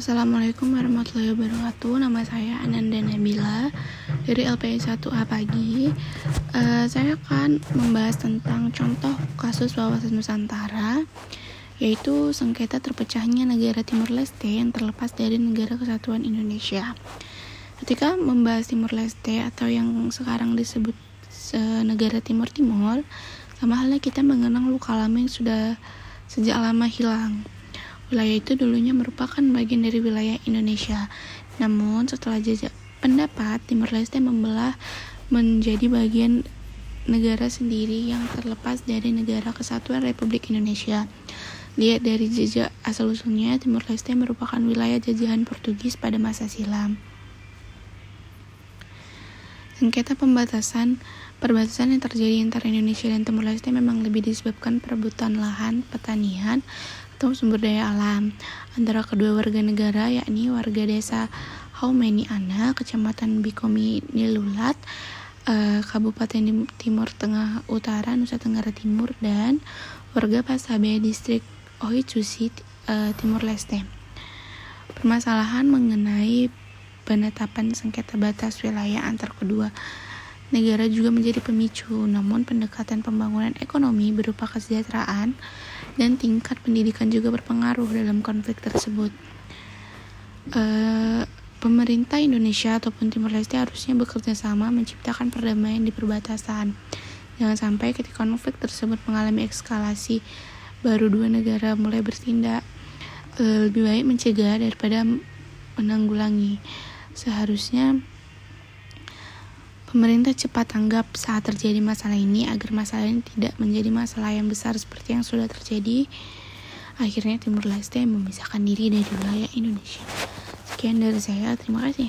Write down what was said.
Assalamualaikum warahmatullahi wabarakatuh. Nama saya Ananda Nabila Dari LPI 1A Pagi. Uh, Saya akan membahas tentang contoh kasus wawasan Nusantara Yaitu sengketa terpecahnya negara Timur Leste Yang terlepas dari negara kesatuan Indonesia. Ketika membahas Timur Leste Atau yang sekarang disebut negara Timur Timur Sama halnya kita mengenang luka lama yang sudah sejak lama hilang Wilayah itu dulunya merupakan bagian dari wilayah Indonesia. Namun setelah jajak pendapat, Timor Leste membelah menjadi bagian negara sendiri yang terlepas dari negara kesatuan Republik Indonesia. Lihat dari jejak asal-usulnya, Timor Leste merupakan wilayah jajahan Portugis pada masa silam. Sengketa pembatasan perbatasan yang terjadi antara Indonesia dan Timor Leste memang lebih disebabkan perebutan lahan, pertanian, atau sumber daya alam antara kedua warga negara yakni warga desa Haumeni-Ana, Kecamatan Bikomi Nilulat, uh, Kabupaten Timur Tengah Utara, Nusa Tenggara Timur dan warga Pasabe Distrik Oichusi, uh, Timur Leste. Permasalahan mengenai penetapan sengketa batas wilayah antar kedua negara juga menjadi pemicu, namun pendekatan pembangunan ekonomi berupa kesejahteraan dan tingkat pendidikan juga berpengaruh dalam konflik tersebut. Uh, pemerintah Indonesia ataupun Timor Leste harusnya bekerja sama menciptakan perdamaian di perbatasan. Jangan sampai ketika konflik tersebut mengalami eskalasi, baru dua negara mulai bertindak. Uh, lebih baik mencegah daripada menanggulangi. Seharusnya Pemerintah cepat tanggap saat terjadi masalah ini agar masalah ini tidak menjadi masalah yang besar seperti yang sudah terjadi. Akhirnya Timur Leste memisahkan diri dari wilayah Indonesia. Sekian dari saya, terima kasih.